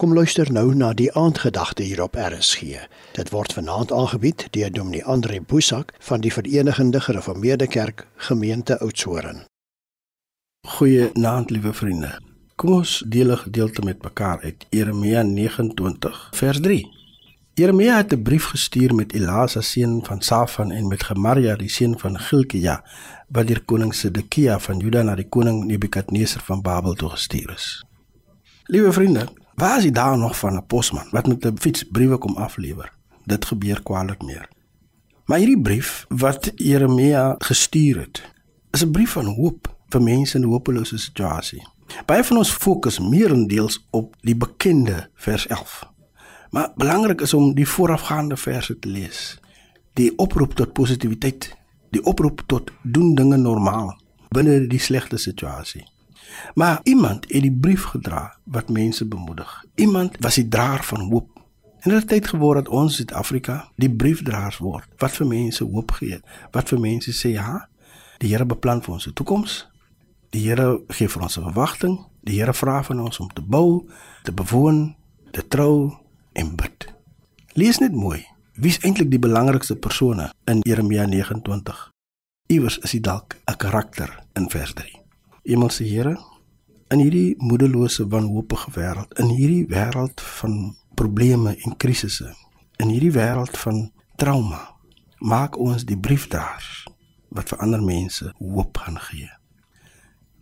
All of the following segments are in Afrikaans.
Kom luister nou na die aandgedagte hier op RSG. Dit word vanaand aangebied deur Dominee Andre Boesak van die Verenigde Gereformeerde Kerk Gemeente Oudtshoorn. Goeienaand liewe vriende. Kom ons deel 'n gedeelte met mekaar uit Jeremia 29 vers 3. Jeremia het 'n brief gestuur met Elasa seun van Safan en met Gemaria die seun van Gilkia wat deur koning Sedekia van Juda na die koning Nebukadneser van Babel toe gestuur is. Liewe vriende, Waar is die daar nog van 'n posman wat met 'n fiets briewe kom aflewer? Dit gebeur kwaliek meer. Maar hierdie brief wat Jeremia gestuur het, is 'n brief van hoop vir mense in 'n hopelose situasie. Baie van ons fokus meerendeels op die bekende vers 11. Maar belangrik is om die voorafgaande verse te lees. Die oproep tot positiwiteit, die oproep tot doen dinge normaal binne die slegte situasie. Maar iemand het die brief gedra wat mense bemoedig. Iemand was die draer van hoop. En dit het tyd geword dat ons Suid-Afrika die briefdraers word wat vir mense hoop gee, wat vir mense sê ja, die Here beplan vir ons 'n toekoms. Die Here gee vir ons 'n verwagting. Die Here vra van ons om te bou, te bewoon, te trou en bid. Lees net mooi. Wie is eintlik die belangrikste persone in Jeremia 29? Iewers is dit dalk 'n karakter in vers 3. Hemelse Here, in hierdie moedelose wanhoopige wêreld, in hierdie wêreld van probleme en krisisse, in hierdie wêreld van trauma, maak ons die briefdraers wat vir ander mense hoop gaan gee.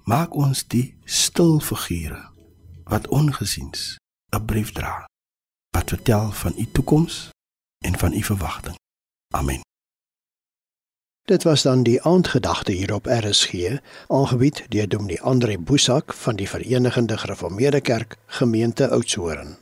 Maak ons die stil figure wat ongesiens 'n brief dra wat vertel van u toekoms en van u verwagting. Amen. Dit was dan die aandgedagte hier op RSG, aangebied deur Dominee Andre Boesak van die Verenigde Gereformeerde Kerk Gemeente Oudtshoorn.